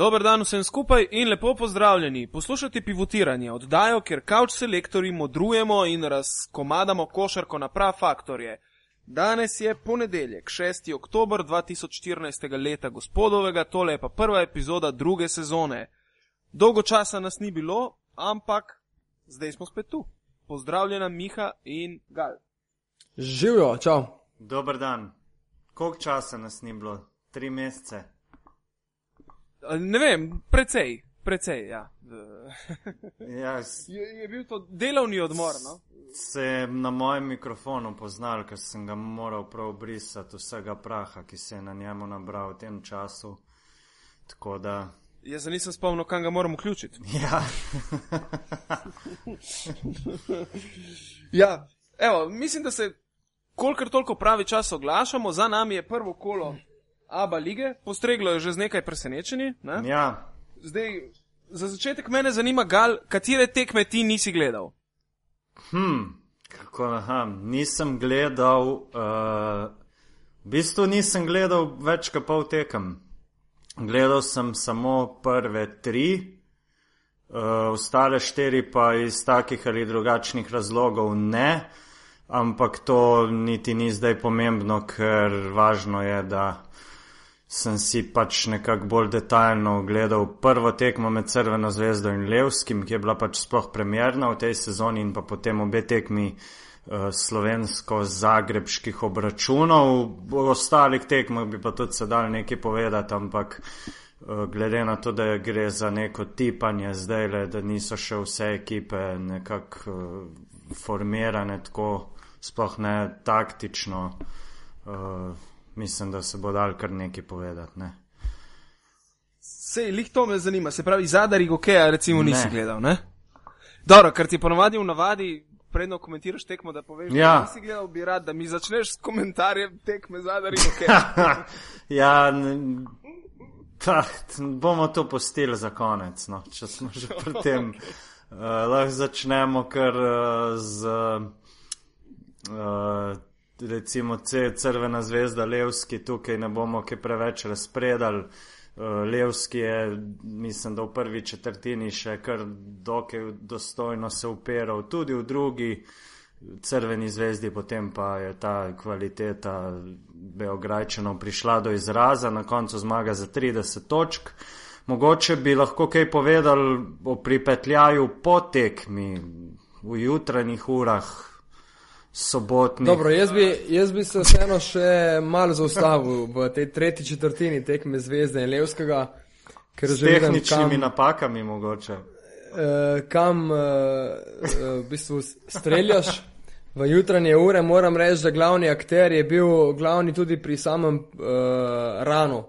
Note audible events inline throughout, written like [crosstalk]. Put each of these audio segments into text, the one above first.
Dober dan vsem skupaj in lepo pozdravljeni. Poslušajte pivotiranje, oddajo, kjer kavč selektori modrujemo in razkomadamo košarko na prav faktorje. Danes je ponedeljek, 6. oktober 2014. leta gospodovega, tole je pa prva epizoda druge sezone. Dolgo časa nas ni bilo, ampak zdaj smo spet tu. Pozdravljena Miha in Gal. Živijo, čau. Dober dan. Koliko časa nas ni bilo? Tri mesece. Ne vem, precej, precej, ja. Ja, [laughs] Je, je bil to delovni odmor, no? se je na mojem mikrofonu poznal, ker sem ga moral prav brisati vsega praha, ki se je na njemu nabral v tem času. Tako da, Jaz se nisem spomnil, kam ga moram vključiti. [laughs] ja, Ja, evo, mislim, da se kolikor toliko pravi čas oglašamo, za nami je prvo kolo Aba lige, postreglo je že z nekaj presenečenji. Ne? ja, Zdaj, za začetek mene zanima, Gal, katere tekme ti nisi gledal? hm, kako aha, nisem gledal, uh, v bistvu nisem gledal več kot pol tekem. Gledal sem samo prve tri, Uh, ostale štiri pa iz takih ali drugačnih razlogov ne, ampak to niti ni zdaj pomembno, ker važno je, da sem si pač nekako bolj detaljno ogledal prvo tekmo med Crveno zvezdo in Levskim, ki je bila pač sploh premjerna v tej sezoni in pa potem obe tekmi uh, slovensko-zagrebških obračunov. O ostalih tekmah bi pa tudi se dal nekaj povedati, ampak Eh, glede na to, da gre za neko tipanje zdaj, le, da niso še vse ekipe nekako uh, formirane tako, sploh ne taktično, uh, mislim, da se bo dal kar nekaj povedati. Ne? Sej, lih to me zanima, se pravi, zadari gokeja, recimo, nisi Ne. gledal, ne? Dobro, ker ti ponovadi v navadi, predno komentiraš tekmo, da poveš, Ja. da nisi gledal, bi rad, da mi začneš s komentarjem tekme zadari gokeja. [laughs] ja, n- pa, t- bomo to postili za konec, no, če smo že pri [laughs] tem. Uh, lahko začnemo kar uh, z, uh, recimo, C, Crvena zvezda Levski, tukaj ne bomo kaj preveč razpredali. Uh, Levski je, mislim, da v prvi četrtini še kar dokaj dostojno se upiral, tudi v drugi. Crveni zvezdi, potem pa je ta kvaliteta Beograjčanov prišla do izraza, na koncu zmaga za 30 točk. Mogoče bi lahko kaj povedali o pripetljaju po tekmi v jutranjih urah, sobotnih. Dobro, jaz bi, jaz bi se vseeno še malo zaustavil v tej tretji četrtini tekme Zvezde in Levskega, S tehničnimi kam, napakami mogoče. eh, kam eh, eh, v bistvu streljaš. V jutranje ure moram reči, da glavni akter je bil glavni tudi pri samem uh, ranu.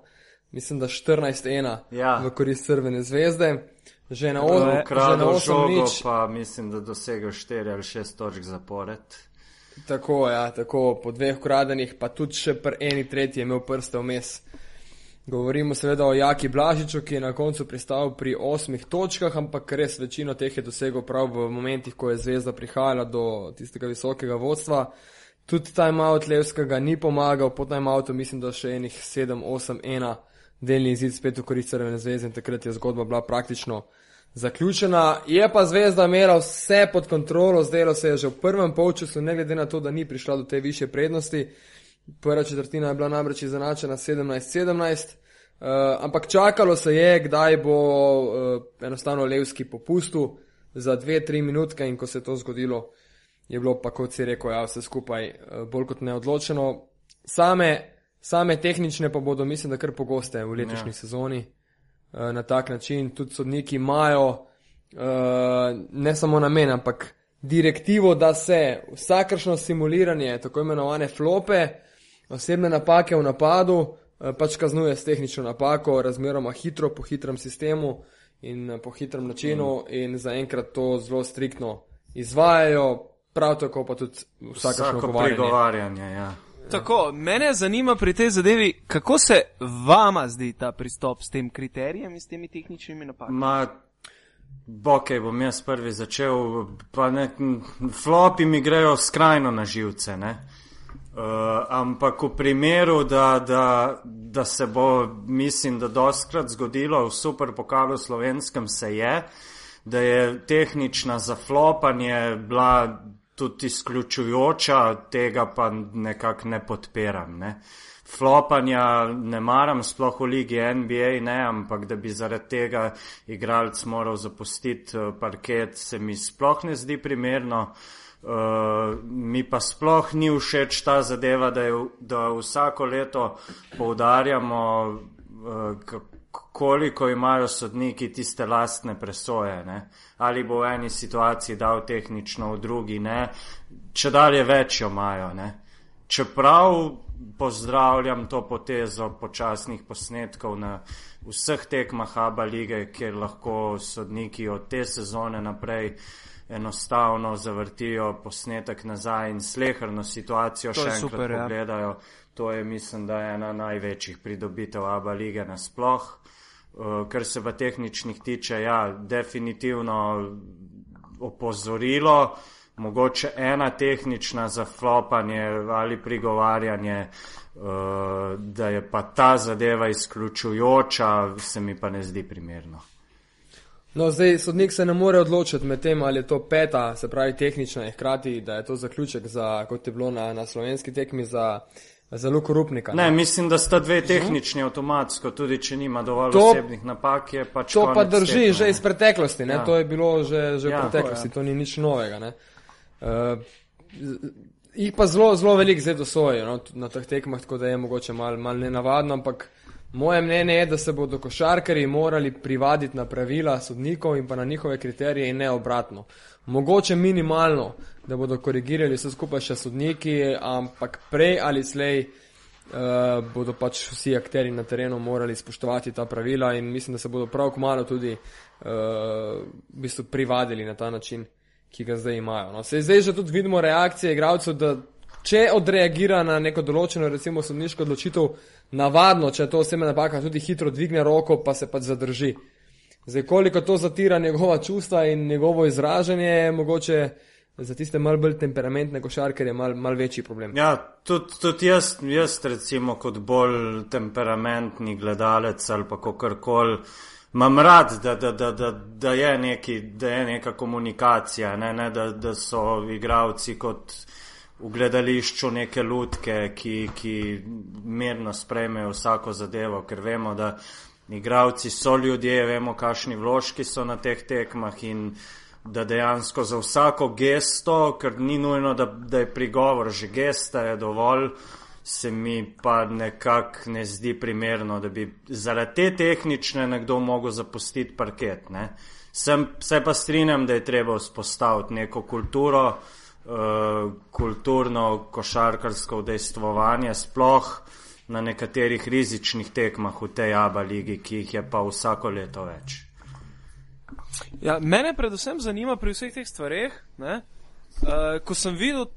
Mislim, da 14-1 Ja. v korist Crvene zvezde. Že na, o, že na Ukradel 8 žogo, nič. pa mislim, da dosegel 4 ali 6 točk zapored. Tako, ja, tako po dveh ukradenih, pa tudi še pri eni tretji je imel prste vmes. Govorimo seveda o Jaki Blažiču, ki je na koncu pristal pri osmih točkah, ampak res večino teh je dosegel prav v momentih, ko je zvezda prihajala do tistega visokega vodstva. Tudi timeout Levskega ni pomagal, po timeoutu mislim, da še enih 7-8-1 delni izid spet v korist Crvene zvezde in takrat je zgodba bila praktično zaključena. Je pa zvezda imela vse pod kontrolo, zdelo se je že v prvem polčasu, ne glede na to, da ni prišla do te više prednosti. Prva četrtina je bila namreč izenačena 17-17, uh, ampak čakalo se je, kdaj bo uh, enostavno Levski popustil za 2-3 minutke in ko se je to zgodilo, je bilo pa, kot si rekel, ja, vse skupaj uh, bolj kot neodločeno. Same, same tehnične pa bodo, mislim, da kar pogoste v letošnji ja. sezoni uh, na tak način. Tudi sodniki imajo uh, ne samo namen, ampak direktivo, da se vsakršno simuliranje, tako imenovane flope, osebne napake v napadu, uh, pač kaznuje s tehnično napako, razmeroma hitro, po hitrem sistemu in po hitrem načinu, mm. in zaenkrat to zelo striktno izvajajo. Prav tako pa tudi vsakršno Vsako ogovarjanje. pregovarjanje, ja. Tako, mene zanima pri tej zadevi, kako se vama zdi ta pristop s tem kriterijem in s temi tehničnimi napakami. Ma, ok, bom jaz prvi začel, pa ne, flopi mi grejo skrajno na živce, ne. Uh, ampak v primeru, da, da, da se bo, mislim, da doskrat zgodilo v superpokalu slovenskem, se je, da je tehnična zaflopanje bila tudi izključujoča, tega pa nekako ne podpiram. Ne. Flopanja ne maram, sploh v ligi NBA, ne, ampak da bi zaradi tega igralec moral zapustiti eh, parket, se mi sploh ne zdi primerno. Uh, mi pa sploh ni všeč ta zadeva, da, je, da vsako leto poudarjamo, uh, koliko imajo sodniki tiste lastne presoje. Ne? Ali bo v eni situaciji dal tehnično, v drugi ne. Če dalje več jo imajo. Ne? Čeprav pozdravljam to potezo počasnih posnetkov na vseh tekmah Aba lige, kjer lahko sodniki od te sezone naprej enostavno zavrtijo posnetek nazaj in slehrno situacijo še enkrat super, ja. pogledajo. Ja. To je, mislim, da je ena največjih pridobitev Abu lige nasploh. Uh, kar se pa tehničnih tiče, ja, definitivno opozorilo, mogoče ena tehnična za flopanje ali prigovarjanje, uh, da je pa ta zadeva izključujoča, se mi pa ne zdi primerno. No, zdaj sodnik se ne more odločiti med tem, ali je to peta, se pravi tehnična, in hkrati, da je to zaključek, za, kot je bilo na, na slovenski tekmi za, za Luko Rupnika. Ne, ne, mislim, da sta dve tehnični avtomatsko, tudi če nima dovolj to, osebnih napak. Pač to pa drži tekme, že iz preteklosti, ja. to je bilo že, že ja, v preteklosti, to, ja. to ni nič novega. Uh, jih pa zelo, zelo veliko zdaj dosojajo no, na teh tekmah, tako da je mogoče malo mal nenavadno, ampak. Moje mnenje je, da se bodo košarkari morali privaditi na pravila sodnikov in pa na njihove kriterije in ne obratno. Mogoče minimalno, da bodo korigirali vse skupaj še sodniki, ampak prej ali slej uh, bodo pač vsi akteri na terenu morali spoštovati ta pravila in mislim, da se bodo prav kmalo tudi uh, v bistvu privadili na ta način, ki ga zdaj imajo. No, zdaj že tudi vidimo reakcije igralcev, da če odreagira na neko določeno, recimo, sodniško odločitev, navadno, če to osebna napaka, tudi hitro dvigne roko, pa se pač zadrži. Zdaj, koliko to zatira njegova čustva in njegovo izražanje, je mogoče za tiste mal bolj temperamentne košarkarje mal, mal večji problem. Ja, tudi, tudi jaz, jaz, recimo, kot bolj temperamentni gledalec ali pa kakorkoli. Imam rad, da, da, da, da, da, je neki, da je neka komunikacija, ne, ne, da, da so igravci kot v gledališču neke lutke, ki, ki mirno sprejmejo vsako zadevo, ker vemo, da igravci so ljudje, vemo, kakšni vložki so na teh tekmah in da dejansko za vsako gesto, ker ni nujno, da, da je prigovor, že gesta je dovolj, se mi pa nekako ne zdi primerno, da bi zaradi te tehnične nekdo mogel zapustiti parket. Ne. Sem, se pa strinjam, da je treba vzpostaviti neko kulturo, uh, kulturno košarkarsko udejstvovanje, sploh na nekaterih rizičnih tekmah v tej ABA ligi, ki jih je pa vsako leto več. Ja, mene predvsem zanima pri vseh teh stvareh, uh, ko sem videl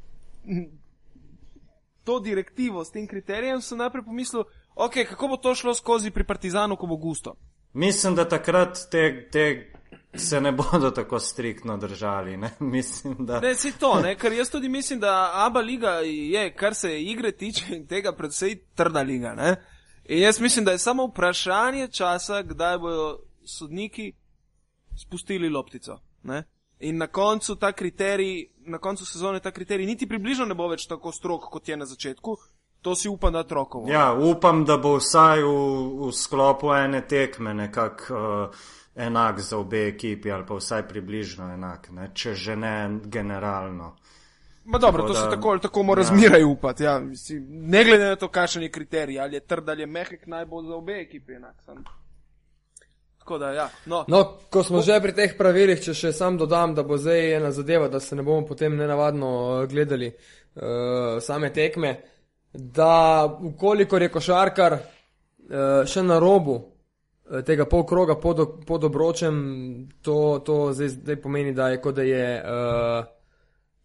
to direktivo s tem kriterijem, sem najprej pomislil, okay, kako bo to šlo skozi pri Partizanu, ko bo gusto. Mislim, da takrat te, te se ne bodo tako striktno držali. Ne, [laughs] mislim, da... ne si to, ne? ker jaz tudi mislim, da Abu Leiga je, kar se igre tiče, tega predvsej trda liga. Ne? In jaz mislim, da je samo vprašanje časa, kdaj bodo sodniki spustili loptico. Ne? In na koncu ta kriterij, na koncu sezone ta kriterij niti približno ne bo več tako strok, kot je na začetku. To si upam, da trokov. Ja, upam, da bo vsaj v, v sklopu ene tekme nekako. Uh, enak za obe ekipi, ali pa vsaj približno enak, ne? če že ne generalno. Ma dobro, tako to da, se tako ali tako mora ja. zmeraj upati. Ja. Ne glede na to, kakšen je kriterij, ali je trd ali je mehek, naj bo za obe ekipi enak. Sam. Da, ja. no. No, ko smo že pri teh pravilih, če še sam dodam, da bo zdaj ena zadeva, da se ne bomo potem nenavadno eh, gledali uh, same tekme, da ukolikor je košarkar uh, še na robu tega pol kroga pod, pod obročem, to, to zdaj, zdaj pomeni, da je kot da je uh,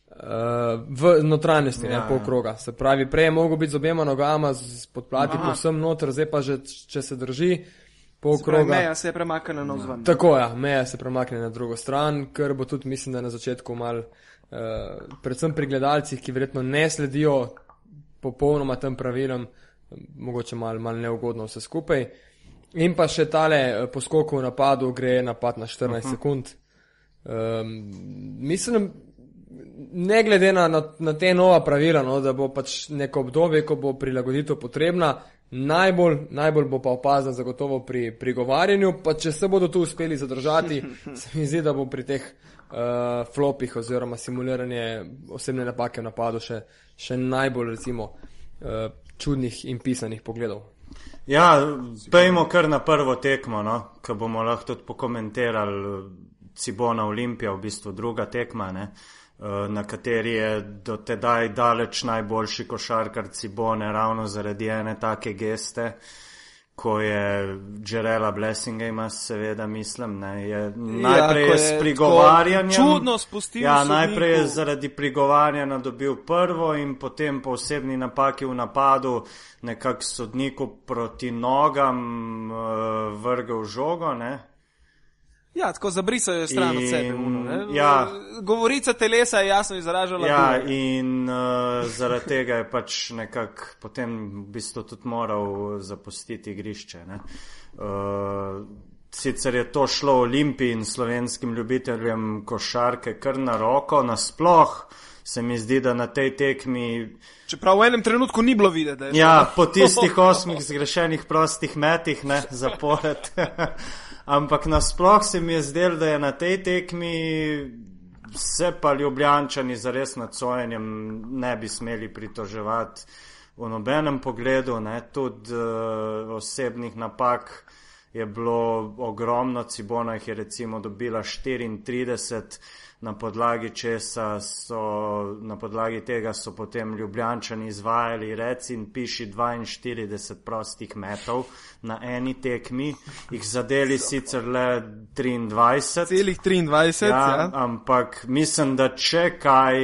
uh, v notranjosti, ja, ne pol ja. kroga. Se pravi, prej je mogel biti z obema nogama, podplati povsem noter, zdaj pa že, če se drži. Pravi, meja se je premaknila na vzven. Tako je, ja, meja se je premaknila na drugo stran, ker bo tudi, mislim, da na začetku mal, uh, predvsem pri gledalcih, ki verjetno ne sledijo popolnoma tem pravilom, mogoče malo mal neugodno vse skupaj. In pa še tale eh, poskok v napadu, gre napad na 14 uh -huh. sekund. Um, mislim, ne glede na, na, na te nova pravila, no, da bo pač neko obdobje, ko bo prilagoditev potrebna, najbolj, najbolj bo pa opazna zagotovo pri prigovarjanju, pa če se bodo tu uspeli zadržati, [laughs] se mi zdi, da bo pri teh uh, flopih oziroma simuliranje osebne napake v napadu še, še najbolj recimo uh, čudnih in pisanih pogledov. Ja, pejmo kar na prvo tekmo, no? ko bomo lahko tudi pokomentirali Cibona Olimpija, v bistvu druga tekma, ne? na kateri je do tedaj daleč najboljši košarkar Cibone, ravno zaradi ene take geste. Uh, ko je Džerela Blessinga ima, seveda, mislim, ne, je ja, najprej ja, je s prigovarjanjem. Čudno spustil. Ja, najprej je zaradi prigovarjanja dobil prvo in potem po osebni napaki v napadu nekak sodniku proti nogam uh, vrgel žogo, ne. Ja, tako zabrisajo stran od sebe. Ja. Govorica telesa je jasno izražala. Ja, in uh, zaradi tega je pač nekako potem v bistvu tudi moral zapustiti igrišče. Uh, sicer je to šlo Olimpiji in slovenskim ljubiteljem košarke kar na roko, nasploh se mi zdi, da na tej tekmi. Čeprav v enem trenutku ni bilo videti. Ja, po tistih osmih zgrešenih prostih metih, ne, zapored. [laughs] Ampak nasploh se mi je zdelo, da je na tej tekmi se pa ljubljančani za res nad sojenjem ne bi smeli pritoževati v nobenem pogledu, ne, tudi uh, osebnih napak je bilo ogromno, Cibona jih je recimo dobila 34 na podlagi česa so, na podlagi tega so potem ljubljančani izvajali reci in piši 42 prostih metov na eni tekmi, jih zadeli sicer le 23. Celih 23, ja, ja. Ampak mislim, da če kaj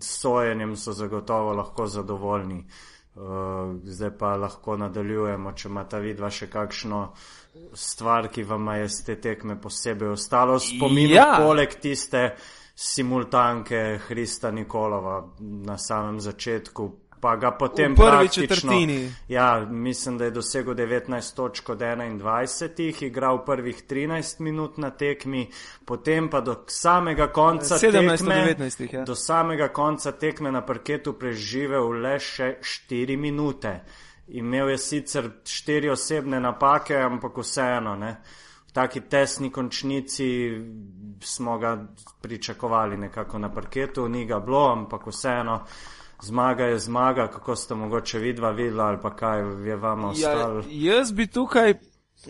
sojenjem so zagotovo lahko zadovoljni. Uh, zdaj pa lahko nadaljujemo, če ima ta vidva še kakšno stvar, ki vam je z te tekme posebej ostalo spomin, ja. poleg tiste simultanke Hrista Nikolova na samem začetku. Pa ga potem v prvi četrtini. Ja, mislim, da je dosegel 19 točk od 21, igral prvih 13 minut na tekmi, potem pa do samega konca 17, tekme, 19, ja. do samega konca tekme na parketu preživel le še 4 minute. Imel je sicer štiri osebne napake, ampak vseeno, ne. V taki tesni končnici smo ga pričakovali nekako na parketu, ni ga bilo, ampak vseeno. Zmaga je zmaga, kako ste mogoče vidva videla ali pa kaj je vam ja, ostalo. Ja, jaz bi tukaj,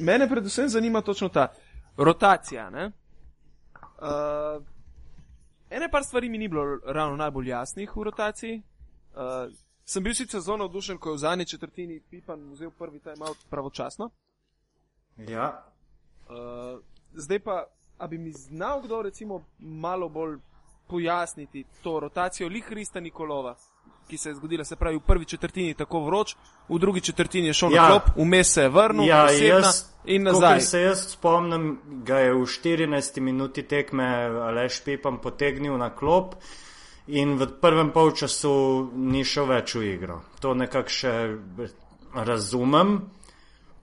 mene predvsem zanima točno ta rotacija. Uh, ene par stvari mi ni bilo ravno najbolj jasnih v rotaciji. Uh, Sem bil sicer zelo navdušen, ko je v zadnji četrtini Pipan vzel prvi timeout pravočasno. Ja. Uh, zdaj pa, a bi mi znal kdo recimo malo bolj pojasniti to rotacijo Lihrista Nikolova, ki se je zgodila, se pravi, v prvi četrtini tako vroč, v drugi četrtini je šel ja. na klop, vmes se je vrnil ja, jaz, in nazaj. Če se jaz spomnim, ga je v 14 minuti tekme Aleš Pipan potegnil na klop in v prvem polčasu ni šel več v igro. To nekako še razumem.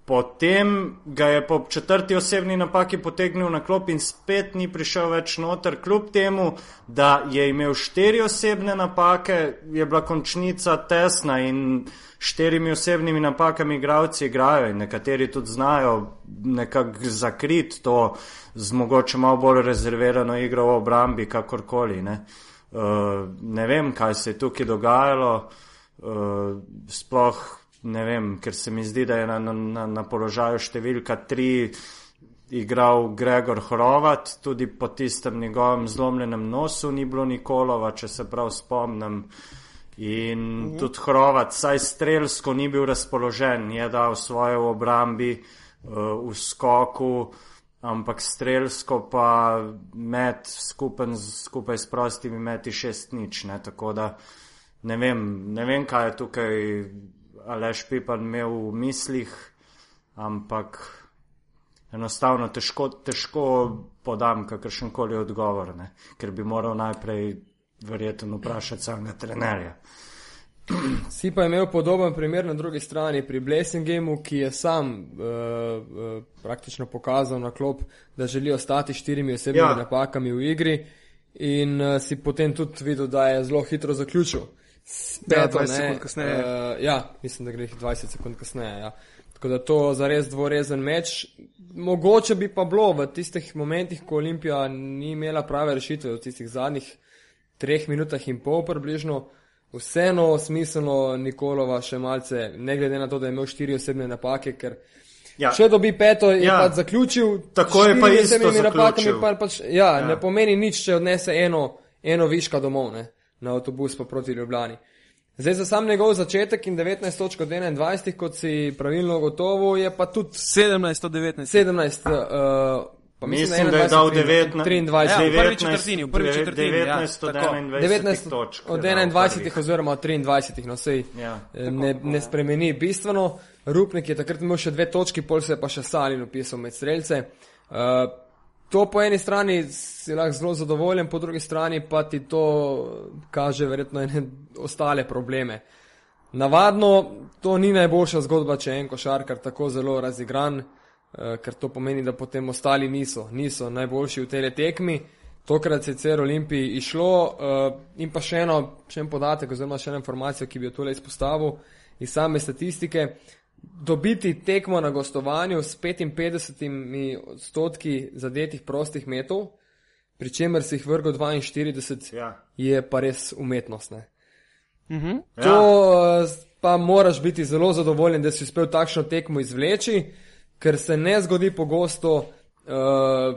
Potem ga je po četrti osebni napaki potegnil na klop in spet ni prišel več noter, kljub temu, da je imel štiri osebne napake, je bila končnica tesna in štirimi osebnimi napakami igravci igrajo in nekateri tudi znajo nekako zakrit to z mogoče malo bolj rezervirano igro v obrambi, kakorkoli. Ne. Uh, ne vem, kaj se je tukaj dogajalo, uh, sploh ne vem, ker se mi zdi, da je na, na, na položaju številka tri igral Gregor Hrovat, tudi po tistem njegovem zlomljenem nosu ni bilo Nikolova, če se prav spomnim. In mhm. tudi Hrovat, saj strelsko ni bil razpoložen, je dal svoje v obrambi, uh, v skoku ampak strelsko pa med skupen, skupaj s prostimi meti šest nič. Ne? Tako da ne vem, ne vem, kaj je tukaj Aleš Pipan imel v mislih, ampak enostavno težko, težko podam kakršen koli odgovor, ne? ker bi moral najprej verjetno vprašati samega trenerja. [clears throat] Si pa imel podoben primer na drugi strani pri Blesingemu, ki je sam uh, uh, praktično pokazal na klop, da želi ostati štirimi osebnimi ja. napakami v igri in uh, si potem tudi videl, da je zelo hitro zaključil. Ja, 20 sekund kasneje. Uh, ja, mislim, da gre 20 sekund kasneje. Ja. Tako da to za res dvorezen meč. Mogoče bi pa bilo v tistih momentih, ko Olimpija ni imela prave rešitve, v tistih zadnjih treh minutah in pol približno, vseeno smiselno Nikolova še malce, ne glede na to, da je imel štiri osebne napake, ker ja. če dobi peto, je ja. pač zaključil. Tako je pa isto z napakami. Pa, pač, ja, ja, ne pomeni nič, če odnese eno, eno viška domov ne, na avtobus pa proti Ljubljani. Zdaj za sam njegov začetek in 19.21, kot si pravilno gotovo, je pa tudi 17.19. 17. Uh, Pa mislim, mislim da je dal 19, 23, ja, v prvi četrtini, v prvi četrtini, 19, ja, 19 točk. Od 21 oziroma od 23, no sej ja, ne, ne spremeni bistveno. Rupnik je takrat imel še dve točki, pol se je pa še Salin upisal med streljce. Uh, to po eni strani si lahko zelo zadovoljen, po drugi strani pa ti to kaže verjetno ene ostale probleme. Navadno to ni najboljša zgodba, če je en košarkar tako zelo razigran. Eh, ker to pomeni, da potem ostali niso, niso najboljši v tej tekmi. Tokrat se je CR Olimpiji išlo uh, in pa še eno, še en podatek oziroma še eno informacijo, ki bi jo tole izpostavil iz same statistike. Dobiti tekmo na gostovanju s 55 odstotki zadetih prostih metov, pri čemer si jih vrgo 42, ja. je pa res umetnost. Uh -huh. To ja. pa moraš biti zelo zadovoljen, da si uspel takšno tekmo izvleči. Uh, ker se ne zgodi pogosto, uh,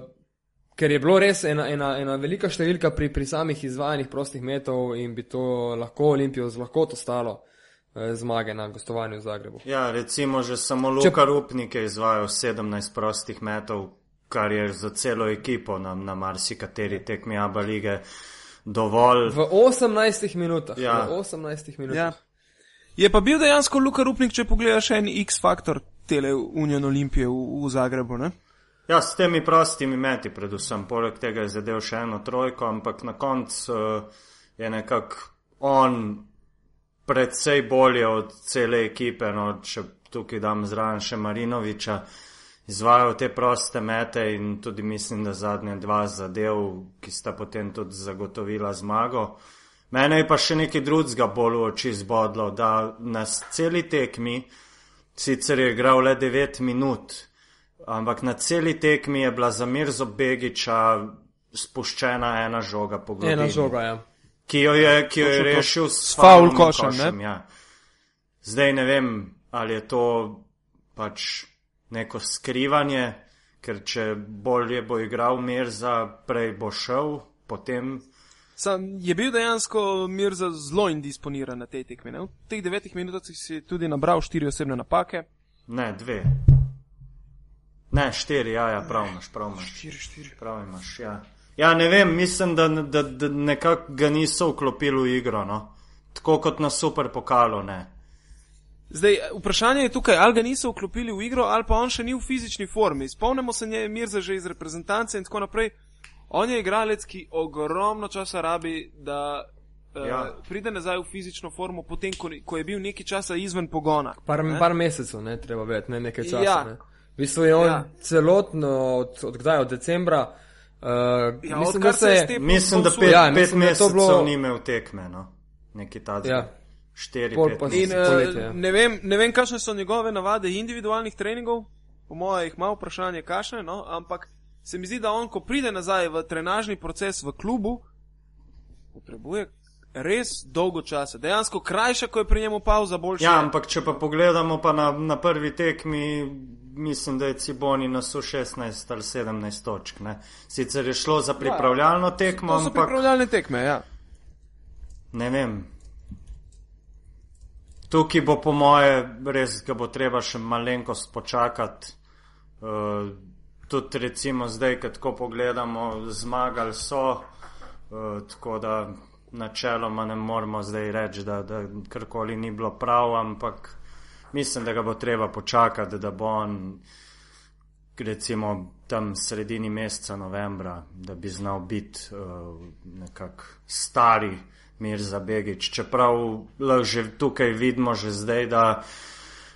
ker je bilo res ena, ena, ena velika številka pri, pri samih izvajanjih prostih metov in bi to lahko Olimpijo z lahkoto stalo. Eh, zmage na gostovanju v Zagrebu. Ja, recimo, že samo Luka Če... Rupnik je izvajal 17 prostih metov, kar je za celo ekipo na, na marsikateri tekmi Abu lige dovolj. V 18 minutah. Ja. V 18 minutah. Ja. Je pa bil dejansko Luka Rupnik, če pogledaš en X-faktor tele Union Olimpije v, v Zagrebu. Ne? Ja, s temi prostimi meti, predvsem. Poleg tega je zadev še eno trojko, ampak na koncu uh, je nekako on predvsej bolje od cele ekipe. No, če tukaj dam zraven še Marinoviča, izvajal te proste mete in tudi mislim, da zadnje dva zadev, ki sta potem tudi zagotovila zmago. Mene je pa še nekaj drugega bolj v oči zbodlo, da nas celi tekmi. Sicer je igral le 9 minut, ampak na celi tekmi je bila za Mirzo Begiča spuščena ena žoga po glavi. Ena žoga, ja. Ki jo je, ki jo je rešil s faul košem. košem ja. Zdaj ne vem, ali je to pač neko skrivanje, ker če bolje bo igral Mirza, prej bo šel, potem. Sam je bil dejansko mir za zelo indisponiran na tej tekmi. Ne? V teh devetih minutah si tudi nabral štiri osebne napake. Ne, dve. Ne, štiri, ja, ja prav imaš, prav imaš. Štiri, štiri. Prav imaš, ja. Ja, ne vem, mislim, da, da, da nekako ga niso vklopili v igro, no. Tako kot na super pokalo, ne. Zdaj, vprašanje je tukaj, ali ga niso vklopili v igro, ali pa on še ni v fizični formi. Spomnimo se nje Mirza že iz reprezentance in tako naprej. On je igralec, ki ogromno časa rabi, da uh, ja. pride nazaj v fizično formo, potem, ko, ko je bil nekaj časa izven pogona. Par, par mesecev, ne treba vedeti, ne nekaj časa. Ja. Ne. V bistvu je on ja. celotno, od, od kdaj, od decembra. Uh, ja, mislim, da se je. Mislim, da pet, ja, pet mislim, mesecev bilo... ni imel tekme, no. neki ta zdaj. Ja. Štiri, Pol, pet, in, uh, poletje, ja. ne, vem, ne vem, kakšne so njegove navade individualnih treningov, po mojem, jih malo vprašanje, kakšne, no, ampak se mi zdi, da on, ko pride nazaj v trenažni proces v klubu, potrebuje res dolgo časa. Dejansko krajša, ko je pri njemu pauza, boljša. Ja, ampak če pa pogledamo pa na, na prvi tekmi, mislim, da je Ciboni na su 16 ali 17 točk. Ne? Sicer je šlo za pripravljalno tekmo, ja, ampak. Pripravljalne tekme, ja. Ne vem. Tukaj bo po moje res, ga bo treba še malenkost počakati. Uh, tudi recimo zdaj, ko pogledamo, zmagali so, uh, tako da načeloma ne moramo zdaj reči, da, da karkoli ni bilo prav, ampak mislim, da ga bo treba počakati, da bo on recimo tam sredini meseca novembra, da bi znal biti uh, nekako stari Mirza Begič. Čeprav lahko že tukaj vidimo že zdaj, da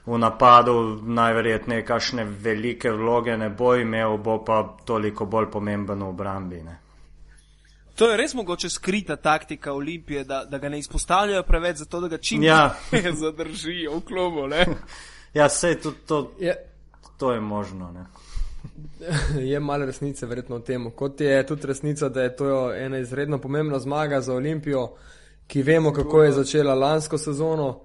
v napadu najverjetneje kakšne velike vloge ne bo imel, bo pa toliko bolj pomemben v obrambi. Ne. To je res mogoče skrita taktika Olimpije, da, da ga ne izpostavljajo preveč, zato da ga čim Ja. bolj [laughs] zadržijo v klubu. Ne? [laughs] Ja, sej tudi to, Je, to je možno. Ne. [laughs] je malo resnice verjetno v tem. Kot je tudi resnica, da je to ena izredno pomembna zmaga za Olimpijo, ki vemo, kako je začela lansko sezono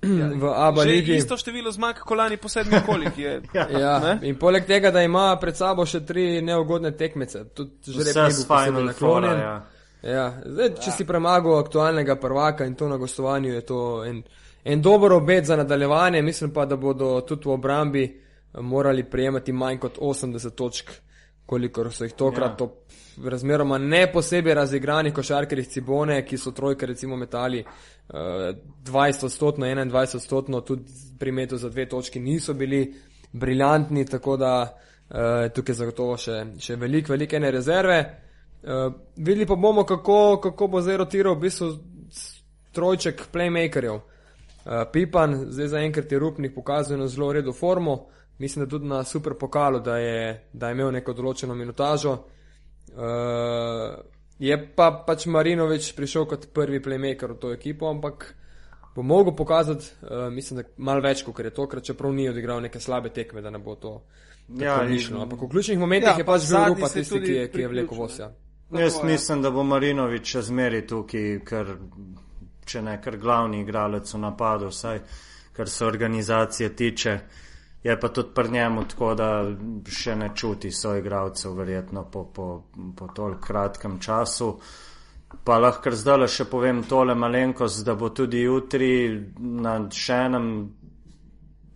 v Abu Že Leiji. isto število zmag, kot lani po sedmih kolih je. [laughs] Ja, Ne? in poleg tega, da ima pred sabo še tri neugodne tekmece, tudi žreb Vse ni s bil posebej Final naklonjen. Foura, ja. Ja, zdaj, če si premagal aktualnega prvaka in to na gostovanju, je to en, en dober obet za nadaljevanje. Mislim pa, da bodo tudi v obrambi morali prejemati manj kot 80 točk, kolikor so jih tokrat. Ja. To razmeroma ne posebej razigranih košarkarjih Cibone, ki so trojke recimo metali uh, 20 odstotno, 21 odstotno, tudi pri metu za dve točki niso bili briljantni, tako da uh, tukaj zagotovo še, še veliko, veliko ene rezerve. Uh, videli pa bomo, kako, kako bo zdaj rotiral v bistvu trojček playmakerjev. Uh, Pipan, zdaj zaenkrat je Rupnik pokazal eno zelo redo formo, mislim, da tudi na super pokalu, da je, da je imel neko določeno minutažo. Uh, je pa pač Marinovič prišel kot prvi playmaker v to ekipo, ampak bo mogel pokazati, uh, mislim, da malo več, kot je tokrat, čeprav ni odigral neke slabe tekme, da ne bo to. Ja, mišljeno. Ampak v ključnih momentih Ja, je pa pač bil Rupa tisti, ki je, ki je vlekel vosja. Jaz mislim, da bo Marinovič še zmeri tukaj, ker če ne kar glavni igralec v napadu, vsaj kar se organizacije tiče. Je pa tudi pri njemu tako, da še ne čuti svojih igralcev, verjetno po, po, po toliko kratkem času. Pa lahko zdaj še povem tole malenkost, da bo tudi jutri na še enem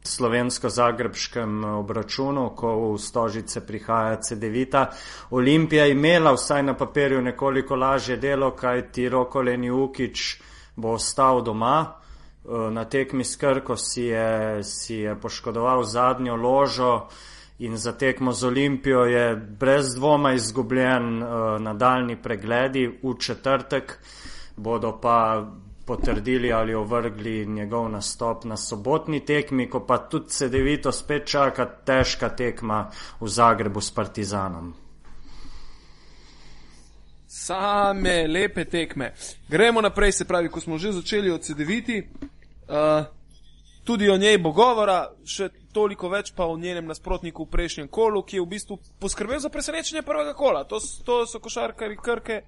slovensko-zagrebskem obračunu, ko v Stožice prihaja CD-vita. Olimpija je imela vsaj na papirju nekoliko lažje delo, kaj ti Rokoleni Ukič bo ostal doma. Eh, Na tekmi s Krko si je, si je poškodoval zadnjo ložo in za tekmo z Olimpijo je brez dvoma izgubljen uh, nadaljni pregledi v četrtek, bodo pa potrdili ali ovrgli njegov nastop na sobotni tekmi, ko pa tudi CD-vito spet čaka težka tekma v Zagrebu s Partizanom. Same lepe tekme. Gremo naprej, se pravi, ko smo že začeli od CD-viti, uh, tudi o njej bo govora, še toliko več pa o njenem nasprotniku v prejšnjem kolu, ki je v bistvu poskrbel za presenečenje prvega kola. To, to so košarkari Krke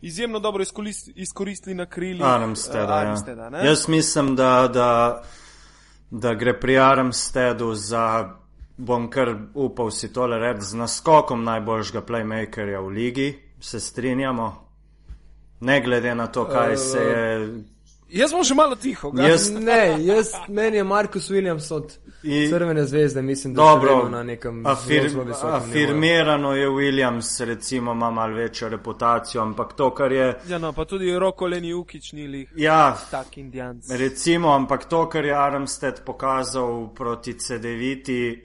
izjemno dobro izkolis- izkoristili na krilih Armsteda, eh, ja. Armsteda, ne? Jaz mislim, da, da, da gre pri Armstedu za, bom kar upal si tole reči, z naskokom najboljšega playmakerja v ligi, se strinjamo. Ne glede na to, kaj se je. Jaz bom še malo tiho. ga. Jaz, [laughs] Ne, jaz, meni je Markus Williams od I- Crvene zvezde, mislim, da Dobro, na nekem afir, zelo, visokem afirmirano je Williams, recimo, ima malo večjo reputacijo, ampak to, kar je. Ja, no, pa tudi Roko Leni Ukič ni lih Ja, tak indijanc. Recimo, ampak to, kar je Armstead pokazal proti CD-viti,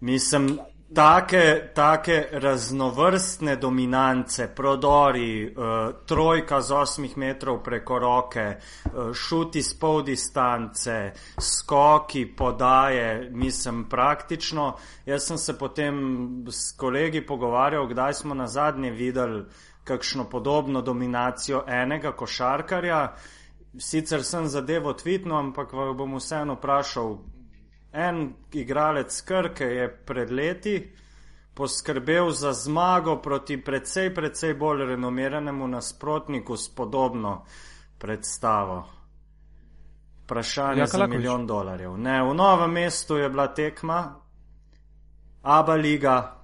mislim, take, take raznovrstne dominance, prodori, uh, trojka z osmih metrov preko roke, uh, šuti z pol distance, skoki, podaje, mislim, praktično. Jaz sem se potem s kolegi pogovarjal, kdaj smo na zadnje videli kakšno podobno dominacijo enega košarkarja. Sicer sem zadevo tvitno, ampak vas bom vseeno vprašal. En igralec Krke je pred leti poskrbel za zmago proti precej, precej bolj renomiranemu nasprotniku s podobno predstavo. Vprašanje Ja, za milijon dolarjev. Ne, v novem mestu je bila tekma, Aba Liga.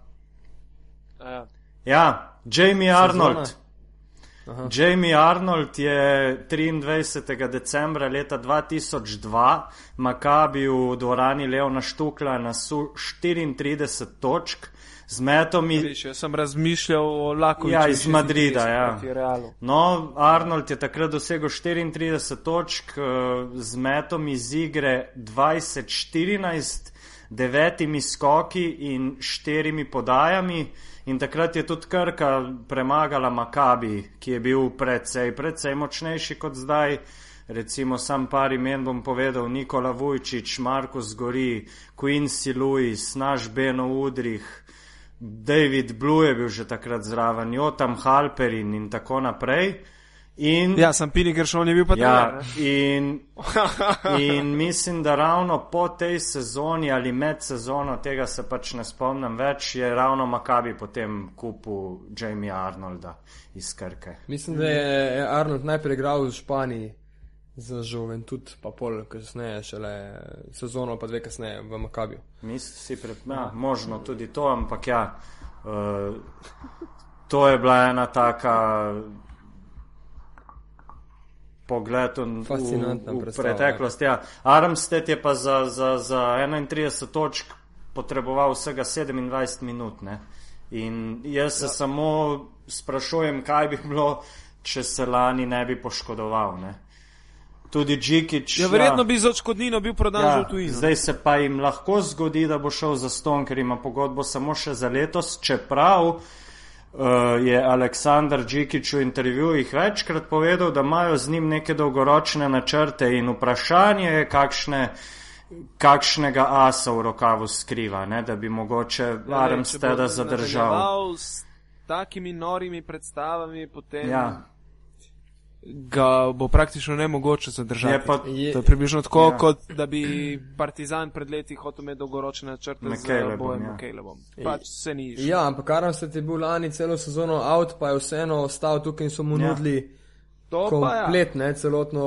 Ja. Ja, Jamie Arnold. Aha. Jamie Arnold je 23. decembra leta 2002 Makabi v dvorani Leona Štukla nasul 34 točk z metom. Viš, jaz sem razmišljal o Lakoviču. Ja, iz Madrida, ja. No, Arnold je takrat dosegel 34 točk eh, z metom iz igre 2014, devetimi skoki in štirimi podajami. In takrat je tudi Krka premagala Makabi, ki je bil precej, precej močnejši kot zdaj. Recimo, sam par imen bom povedal: Nikola Vujčič, Markus Gori, Quincy Lewis, naš Beno Udrih, David Blue je bil že takrat zraven, Jotam Halperin in tako naprej. In, Ja, sem pini, ker šel je bil pa ja, tam. in, [laughs] in mislim, da ravno po tej sezoni ali med sezono, tega se pač ne spomnim več, je ravno Makabi potem kupil Jamie Arnolda iz Krke. Mislim, da je Arnold najprej igral v Španiji za Juventud, pa pol kasneje, šele sezono, pa dve kasneje v Makabiju. Mislim, si pred, ja, možno tudi to, ampak ja, uh, to je bila ena taka pogled v, Fascinantna v, v preteklost. Ja. Armstead je pa za, za, za 31 točk potreboval vsega 27 minut. Ne? In jaz se ja. samo sprašujem, kaj bi bilo, če se lani ne bi poškodoval. Ne? Tudi Džikič. Ja, verjetno bi za odškodnino bil prodan Ja, že v tujino. zdaj se pa jim lahko zgodi, da bo šel za ston, ker ima pogodbo samo še za letos, čeprav je Aleksandar Džikič v intervjujih večkrat povedal, da imajo z njim neke dolgoročne načrte in vprašanje je, kakšne, kakšnega asa v rokavu skriva, ne, da bi mogoče če bo Armsteda zadržal. S takimi norimi predstavami, potem Ja, ga bo praktično nemogoče zadržati. je pa Je, To je približno tako, Ja. ja. kot da bi Partizan pred leti hotel imeti dolgoročne načrte z McCalebom, bojem ja. McCalebom. Pač se ni išlo. ja, ampak Arnold je bil lani celo sezono out, pa je vseeno ostal tukaj in so mu Ja. nudili To pa ja. komplet, ne, celotno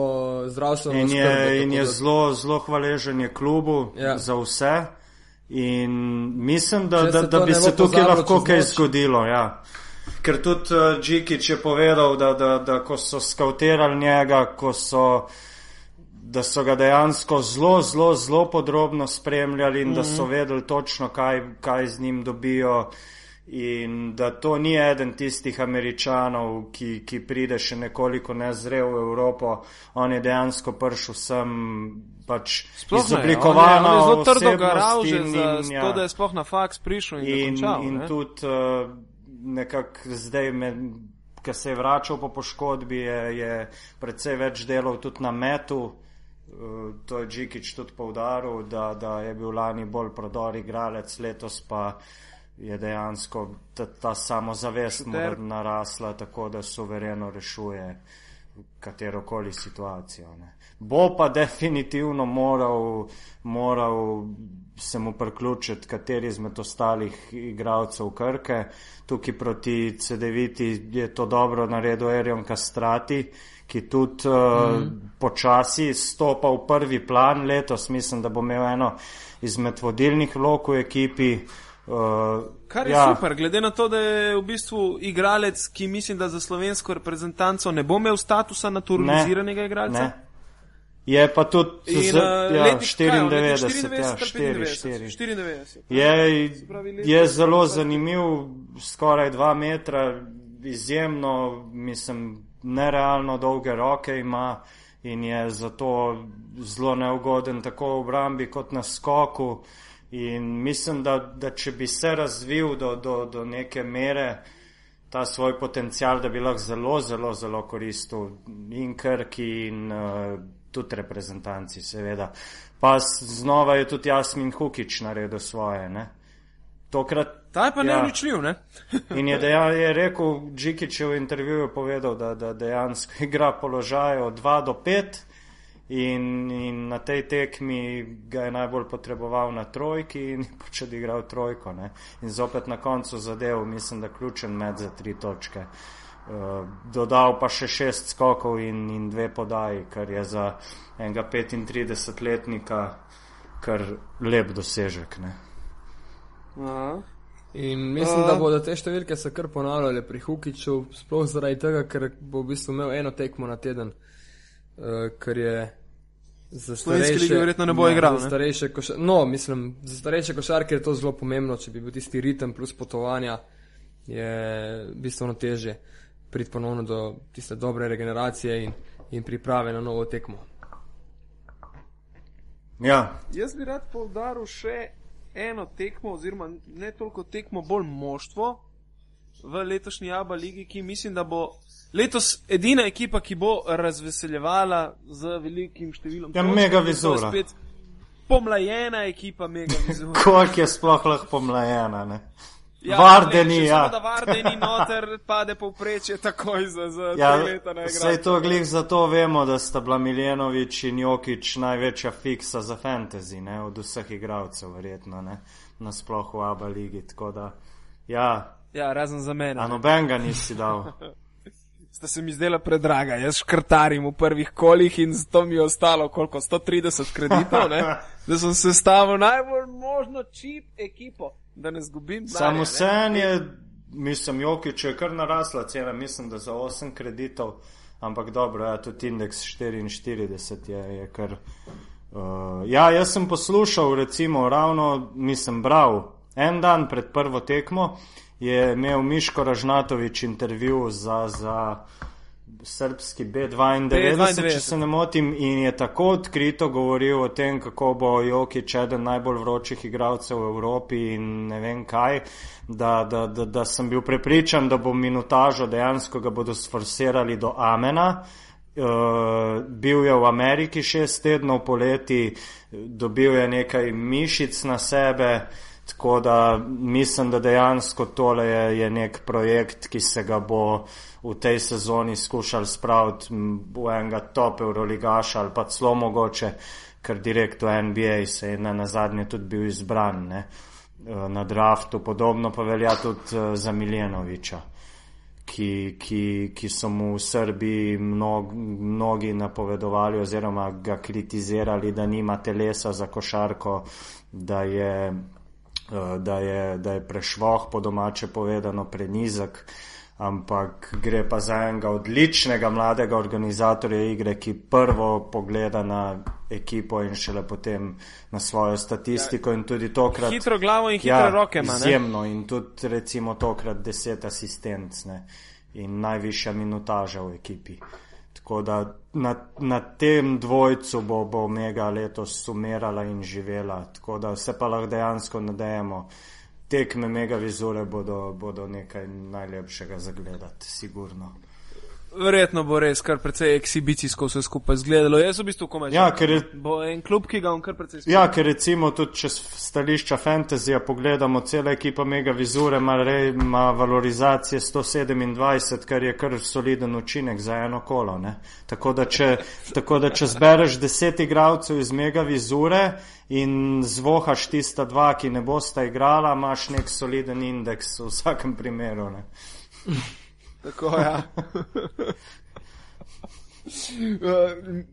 zdravstveno In oskrbo, je, in tako je zelo, zelo hvaležen je klubu Ja. ja. za vse. In mislim, da, da, da bi se tukaj lahko kaj noč. zgodilo. Ja. Ker tudi uh, Džikič je povedal, da, da, da ko so skautirali njega, ko so, da so ga dejansko zelo, zelo, zelo podrobno spremljali in mm -hmm. da Mhm. so vedeli točno, kaj, kaj z njim dobijo. In da to ni eden tistih američanov, ki, ki pride še nekoliko nezrel v Evropo, on je dejansko prišel sem pač Sploh ne, izoblikovana on je, on je zelo trdo garal že in- za in, ja. to, da je sploh na faks prišel in, In, dokončal. in ne. tudi uh, nekako zdaj, ki se je vračal po poškodbi, je, je predvsej več delal tudi na metu. Uh, to je Džikič tudi povdaril, da, da je bil lani bolj prodor igralec, letos pa je dejansko ta, ta samozavest narasla tako, da suvereno rešuje katero koli situacijo. Ne. Bo pa definitivno moral, moral se mu priključiti kateri izmed ostalih igralcev Krke. Tukaj proti CD-viti je to dobro naredil Erion Kastrati, ki tudi uh, mm. počasi stopa v prvi plan letos. Mislim, da bo imel eno izmed vodilnih vlog v ekipi. Uh, Kar je ja. super, glede na to, da je v bistvu igralec, ki mislim, da za slovensko reprezentanco ne bo imel statusa naturaliziranega igralca. Ne. Je pa tudi In, z, uh, ja, letnik kaj, on je 94, ja, 94, 4, 4. 94. Je, leto je zelo 20. zanimiv, skoraj dva metra, izjemno, mislim, nerealno dolge roke ima in je zato zelo neugoden tako v obrambi kot na skoku. In mislim, da, da če bi se razvil do, do, do neke mere ta svoj potencial, da bi lahko zelo, zelo, zelo koristil in Krki in uh, tudi reprezentanci, seveda. Pa znova je tudi Jasmin Hukič naredil svoje. Ne? Tokrat Ta je pa Ja. neuničljiv, ne? [laughs] In je, deja, je rekel, Džikič je v intervjuju povedal, da, da dejansko [laughs] igra položaj od 2 do 5 in, in na tej tekmi ga je najbolj potreboval na trojki in je pač odigral trojko. Ne? In zopet na koncu zadev, mislim, da ključen med za tri točke. Uh, dodal pa še šest skokov in, in dve podaji, kar je za enega 35-letnika kar lep dosežek. Ne? Aha. In mislim, da Uh. bodo te številke se kar ponavljale pri Hukiču, sploh zaradi tega, ker bo v bistvu imel eno tekmo na teden, uh, ker je za starejše. verjetno ne bo igral, Za ne? starejše košar, no, mislim, za starejše košarke je to zelo pomembno, če bi bil tisti ritem plus potovanja, je bistveno težje priti ponovno do tiste dobre regeneracije in, in priprave na novo tekmo. Ja, Jaz bi rad povdaril še eno tekmo, oziroma ne toliko tekmo, bolj moštvo v letošnji Abu Leigi, ki mislim, da bo letos edina ekipa, ki bo razveseljevala z velikim številom. Ja, točk, mega vizura. Pomlajena ekipa, mega [laughs] vizura. Koliko je sploh lahko pomlajena, ne? Ja, Varde ne, ni, če ja. Samo, da varde ni noter, pade povprečje takoj za, za Ja, tri leta na igro. to glih zato vemo, da sta bila Miljenovič in Jokič največja fiksa za fantasy, ne, od vseh igralcev, verjetno, ne, nasploh v Abu Leigi, tako da, ja, Ja, razen za mene. a noben ga nisi dal. [laughs] Sta se mi zdela predraga. Jaz škrtarim v prvih kolih in zato mi je ostalo koliko 130 kreditov, ne? [laughs] da sem se stavil najbolj možno čip ekipo, da ne zgubim. Samo denarja, sen je, mislim, Jokič je kar narasla cena, mislim, da za 8 kreditov, ampak dobro, ja, tudi indeks 44 je, je kar. Uh, ja, jaz sem poslušal, recimo, ravno nisem bral, en dan pred prvo tekmo je imel Miško Ražnatovič intervju za, za srpski B92, B92. če se ne motim, in je tako odkrito govoril o tem, kako bo Jokič eden najbolj vročih igralcev v Evropi in ne vem kaj, da, da, da, da sem bil prepričan, da bo minutažo dejansko ga bodo sforsirali do Amena. Uh, bil je v Ameriki šest tednov poleti, dobil je nekaj mišic na sebe, tako da mislim, da dejansko tole je, je nek projekt, ki se ga bo v tej sezoni skušal spraviti v enega top Euroligaša ali pa celo mogoče, ker direkt v NBA se je na, zadnje tudi bil izbran ne, eh, na draftu, podobno pa velja tudi eh, za Miljenoviča ki, ki, ki so mu v Srbiji mnog, mnogi napovedovali oziroma ga kritizirali, da nima telesa za košarko, da je, eh, da je, da je prešvoh, po domače povedano, prenizek. Ampak gre pa za enega odličnega mladega organizatorja igre, ki prvo pogleda na ekipo in šele potem na svojo statistiko. In tudi tokrat Hitro glavo in hitre ja, roke ima. ne? Izjemno in tudi recimo tokrat deset asistenc ne, in najvišja minutaža v ekipi. Tako da na, na tem dvojcu bo, bo Omega letos sumirala in živela. Tako da se pa lahko dejansko nadejamo. Tekme mega vizure bodo, bodo nekaj najlepšega zagledati, sigurno. Verjetno bo res kar precej ekshibicijsko vse skupaj izgledalo. Jaz v bistvu komaj. Ja, ker je Bo en klub, ki ga on kar precej Ja, ker recimo tudi če stališča fantazija pogledamo, cela ekipa Mega Vizure ima, re, ima valorizacije 127, kar je kar soliden učinek za eno kolo. Ne? Tako da če, tako da če zbereš deset igralcev iz Mega Vizure in zvohaš tista dva, ki ne bosta igrala, imaš nek soliden indeks v vsakem primeru. Ne? Tako, ja. [laughs] Uh,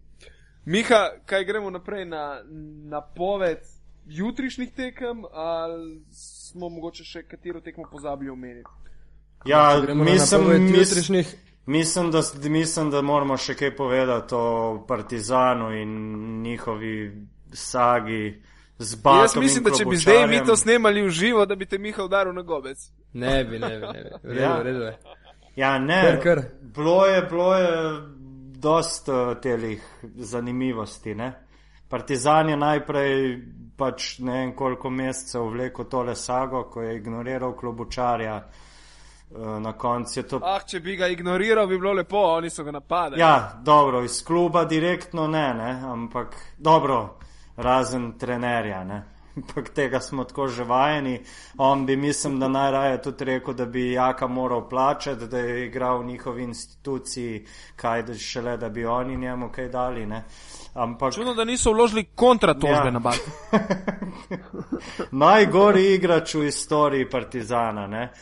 Miha, kaj gremo naprej na napoved jutrišnjih tekem, ali smo mogoče še katero tekmo pozabili omeniti? Ja, na mislim, jutrišnjih. Mislim da, mislim, da moramo še kaj povedati o Partizanu in njihovi sagi. Jaz mislim, da če bi zdaj mi to snemali v živo, da bi te Miha udaril na gobec. Ne bi, ne bi, ne bi. V redu, Ja. v redu je. Ja, ne, Kar, kar. bilo je, bilo je dost uh, telih zanimivosti. Ne? Partizan je najprej pač ne vem koliko mesecev vlekel tole sago, ko je ignoriral klobučarja. Uh, na koncu je to Ah, če bi ga ignoriral, bi bilo lepo, oni so ga napadali. Ja, dobro, iz kluba direktno ne, ne, ampak dobro, razen trenerja, ne. Ampak tega smo tako že vajeni. On bi, mislim, da najraje tudi rekel, da bi Jaka moral plačati, da je igral v njihovi instituciji, kaj da šele, da bi oni njemu kaj dali, ne. Ampak Čudno, da niso vložili kontratožbe Ja. na bat. [laughs] najgori igrač v istoriji Partizana. Ne?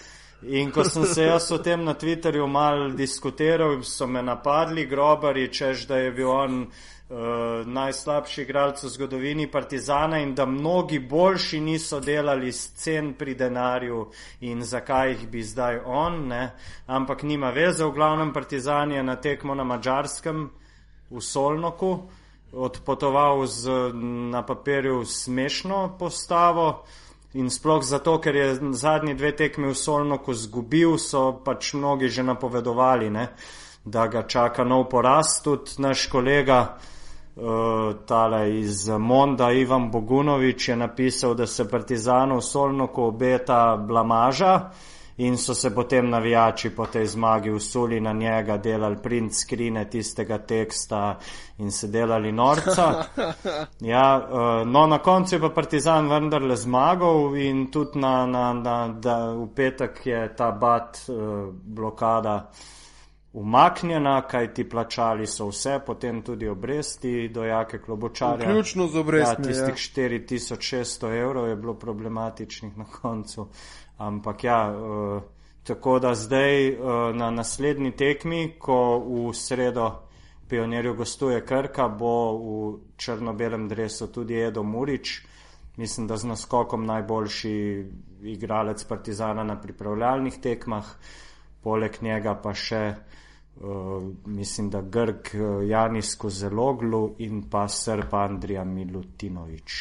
In ko sem se jaz o tem na Twitterju mal diskutiral, so me napadli grobari, čež da je bil on uh, najslabši igralec v zgodovini Partizana in da mnogi boljši niso delali scen pri denarju in zakaj jih bi zdaj on, ne? ampak nima veze, v glavnem Partizan je na tekmo na Mačarskem v Solnoku odpotoval z na papirju smešno postavo. In sploh zato, ker je zadnji dve tekmi v Solnoku zgubil, so pač mnogi že napovedovali, ne, da ga čaka nov poraz. Tudi naš kolega Uh, tale iz Monda Ivan Bogunovič je napisal, da se Partizanu v Solnoku obeta blamaža in so se potem navijači po tej zmagi usuli na njega, delali print skrine tistega teksta in se delali norca. [laughs] Ja, uh, no, na koncu je pa Partizan vendarle zmagal in tudi na, na, na, da v petek je ta bat uh, blokada umaknjena, kaj ti plačali so vse, potem tudi obresti do jake klobočarja. Vključno z Ja, obrestmi. tistih Ja, 4600 evrov je bilo problematičnih na koncu. Ampak ja, uh, tako da zdaj uh, na naslednji tekmi, ko v sredo pionirju gostuje Krka, bo v črno-belem dresu tudi Edo Murič. Mislim, da z naskokom najboljši igralec Partizana na pripravljalnih tekmah, poleg njega pa še, uh, mislim, da Grg uh, Janis Kozeloglu in pa Srb Andrija Milutinovič.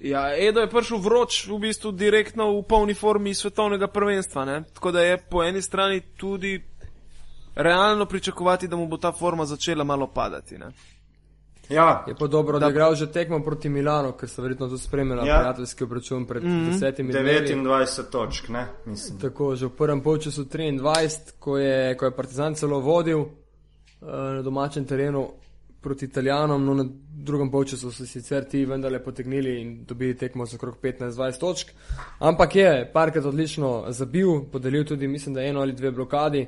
ja, Edo je prišel vroč, v bistvu direktno v polni formi svetovnega prvenstva. Ne? Tako da je po eni strani tudi realno pričakovati, da mu bo ta forma začela malo padati. Ne? Ja, Je pa dobro, da je igral že tekmo proti Milanu, ker so verjetno tudi spremljali Ja. ja. prijateljski obračun pred mm -hmm. desetimi dnevi. 29 točk, ne, mislim. Tako, že v prvem polčasu 23, ko je, ko je Partizan celo vodil uh, na domačem terenu proti Italijanom, no na drugem polčasu so sicer ti vendarle potegnili in dobili tekmo za okrog 15-20 točk. Ampak je parkrat odlično zabil, podelil tudi, mislim, da eno ali dve blokadi.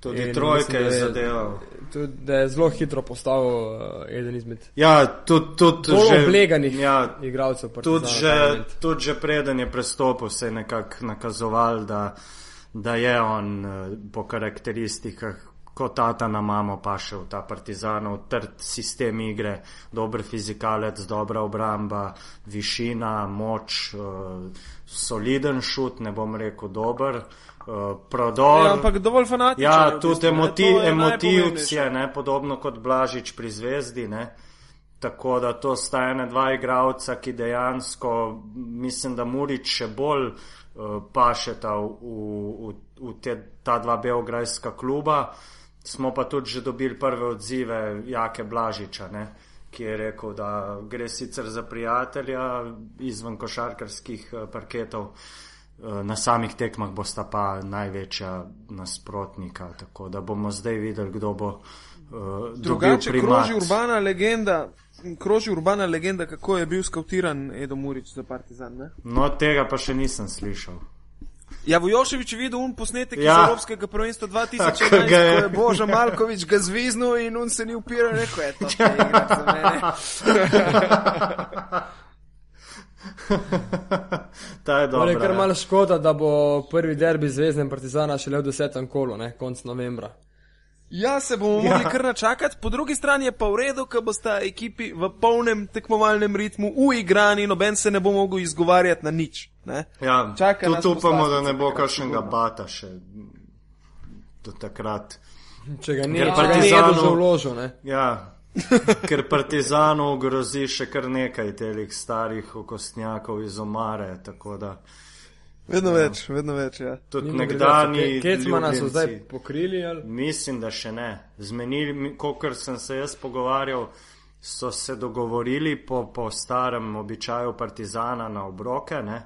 Tudi In trojke mislim, je zadeval. Tudi, da je zelo hitro postal uh, eden izmed Ja, tudi, tudi že, obleganih ja, igralcev. Tudi, že, tudi že preden je prestopil, se je nekako nakazoval, da, da je on eh, po karakteristikah kot tata na mamo pa še v ta partizanov, trd sistem igre, dober fizikalec, dobra obramba, višina, moč, eh, soliden šut, ne bom rekel dober, eh, prodor. Ja, ampak dovolj fanatičen. Ja, v tudi bistvu, ne, emoti, to je emotivc najpomembnejše. je, ne, podobno kot Blažič pri Zvezdi. Ne. Tako da to sta ena dva igralca, ki dejansko, mislim, da Murič še bolj uh, pašeta v, v, v te, ta dva beograjska kluba. Smo pa tudi že dobili prve odzive Jake Blažiča, ne, ki je rekel, da gre sicer za prijatelja izven košarkarskih eh, parketov, eh, na samih tekmah bosta pa največja nasprotnika. Tako da bomo zdaj videli, kdo bo uh, Drugače kroži urbana legenda, kroži urbana legenda, kako je bil skautiran Edo Murič za Partizan. Ne? No, tega pa še nisem slišal. Ja, Vujoševič je videl un posnetek ja. iz Ja. Evropskega prvenstva Kako 2011, ga je- ko je Boža Malkovič ga zviznil in un se ni upiral, rekel je, to za mene. [laughs] Ta je To je dobro. kar malo škoda, da bo prvi derbi Zvezde in Partizana šele v desetem kolu, ne, konc novembra. Ja, se bomo mogli kar načakati, po drugi strani je pa v redu, ko bosta ekipi v polnem tekmovalnem ritmu uigrani, noben se ne bo mogel izgovarjati na nič. Ne? Ja, Čaka tudi upamo, da ne bo kakšnega bata še do takrat. Če ga ni, Ker ni že vložil, ne. Ja, ker Partizanu grozi še kar nekaj telih starih okostnjakov iz omare, tako da Vedno več, vedno več. Ja. tudi Mimogrede, nekdani. Ke- Kecmana so zdaj pokrili, ali? Mislim, da še ne. Zmenili, kot sem se jaz pogovarjal, so se dogovorili po, po starem običaju Partizana na obroke. Ne?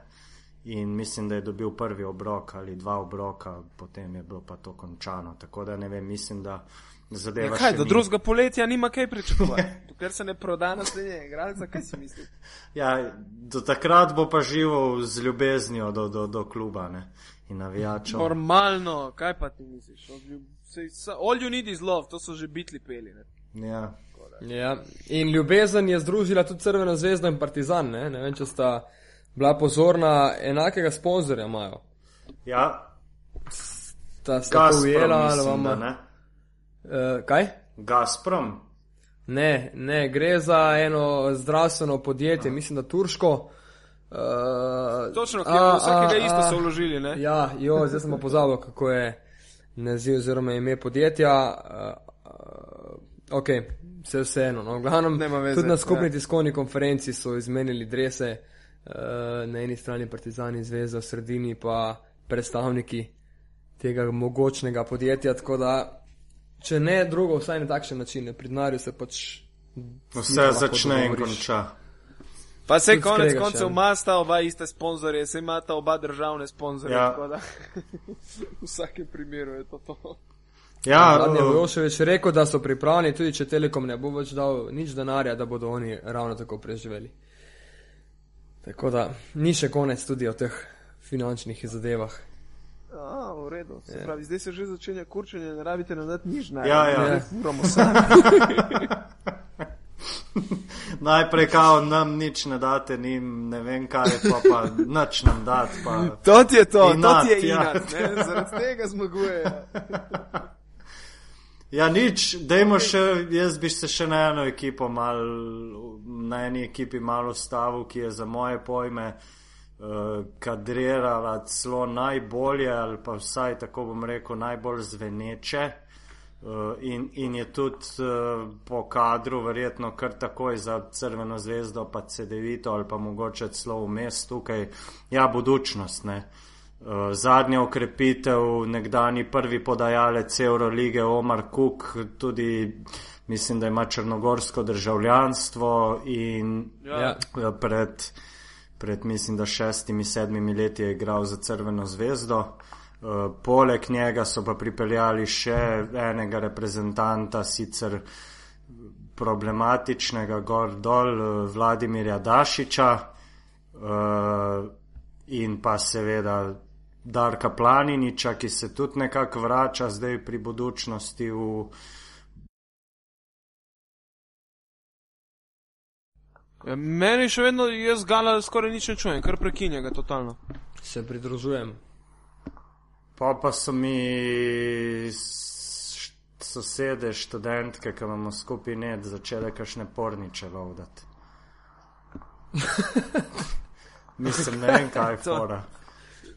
In mislim, da je dobil prvi obrok ali dva obroka, potem je bilo pa to končano. Tako da ne vem, mislim, da zadeva. Ja, kaj, do drugega poletja nima kaj pričakovati. [laughs] Dokler se ne proda naslednje igralca, kaj si misliš? Ja, do takrat bo pa živel z ljubeznijo do, do, do kluba ne? in navijačev. Normalno, kaj pa ti misliš? All you need is love, to so že bitli peli. Ne? Ja. Ja. In ljubezen je združila tudi Crveno zvezdo in Partizan, ne, ne vem, če sta bila pozorna, enakega sponzorja imajo. ja, Ta sta ujela ali vam. ne. Uh, kaj? Gazprom. Ne, ne, gre za eno zdravstveno podjetje, mislim, da turško. Uh, Točno, je vsakega isto so vložili. Ne? Ja, jo, zdaj sem pa pozabil, kako je naziv oziroma ime podjetja. Uh, uh, ok, vse vseeno. No, glavnem, tudi na skupni ja. tiskovni konferenci so izmenili drese, na eni strani Partizani zveza, v sredini pa predstavniki tega mogočnega podjetja. Tako da če ne drugo, vsaj na takšen način. Pri denarju se pač. Vse začne in konča. Pa se Tudi konec koncev ja. imata oba iste sponzorje, se imata oba državne sponzorje. Ja. tako da [laughs] V vsakem primeru je to to. Ja, Zadnje je uh, Vojoševič rekel, da so pripravljeni, tudi če Telekom ne bo več dal nič denarja, da bodo oni ravno tako preživeli. Tako da ni še konec tudi o teh finančnih zadevah. A, v redu. Se Ja. pravi, zdaj se že začenja kurčenje, ne rabite nam dati nič naj. Ja, ja. Ja. Moramo sami. [laughs] najprej kao nam nič ne date, njim ne vem kaj, pa pa nič nam date. Pa. To ti je to, to Inat, ti je ja. inat, ne? zaradi tega zmaguje. Ja, nič, dajmo še, jaz bi se še na eno ekipo mal, na eni ekipi malo ustavil, ki je za moje pojme uh, kadrirala celo najbolje ali pa vsaj tako bom rekel najbolj zveneče. Uh, in, in je tudi uh, po kadru verjetno kar takoj za Crveno zvezdo, pa CD-vito ali pa mogoče celo vmes tukaj, ja, budučnost. Ne? Uh, zadnja okrepitev, nekdani prvi podajalec Eurolige Omar Kuk, tudi mislim, da ima črnogorsko državljanstvo in Ja. uh, pred, pred mislim, da šestimi, sedmimi leti je igral za Crveno zvezdo. Uh, poleg njega so pa pripeljali še enega reprezentanta, sicer problematičnega gor dol, uh, Vladimirja Dašiča uh, in pa seveda Darka Planiniča, ki se tudi nekako vrača zdaj pri budučnosti v. Ja, meni še vedno, jaz gala skoraj nič ne čujem, kar prekinja ga totalno. Se pridružujem. Pa pa so mi sosede, študentke, ki imamo skupaj net, začele kašne porniče lovdati. [laughs] Mislim, ne vem, kaj je fora.